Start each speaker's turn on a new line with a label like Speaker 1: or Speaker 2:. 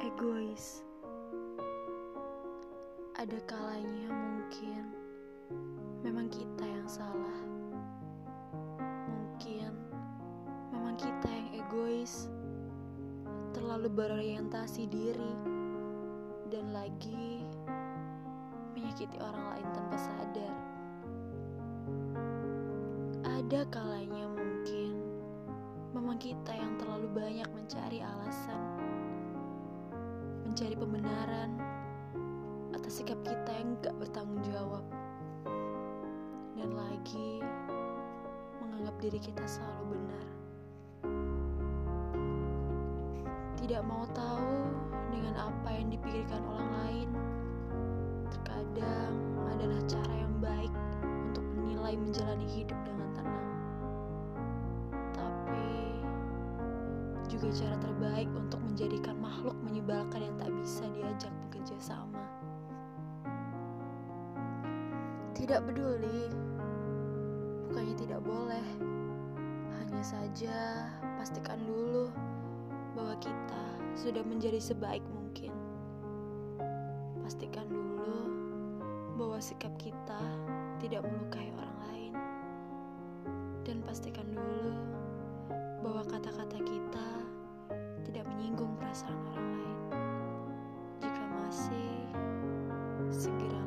Speaker 1: egois. Ada kalanya mungkin memang kita yang salah. Mungkin memang kita yang egois, terlalu berorientasi diri, dan lagi menyakiti orang lain tanpa sadar. Ada kalanya mungkin memang kita yang terlalu banyak mencari alasan mencari pembenaran atas sikap kita yang gak bertanggung jawab. Dan lagi menganggap diri kita selalu benar. Tidak mau tahu dengan apa yang dipikirkan orang lain. Terkadang adalah cara yang baik untuk menilai menjalani hidup juga cara terbaik untuk menjadikan makhluk menyebalkan yang tak bisa diajak bekerja sama. Tidak peduli, bukannya tidak boleh. Hanya saja pastikan dulu bahwa kita sudah menjadi sebaik mungkin. Pastikan dulu bahwa sikap kita tidak melukai orang lain. Dan pastikan dulu bahwa kata-kata Segura.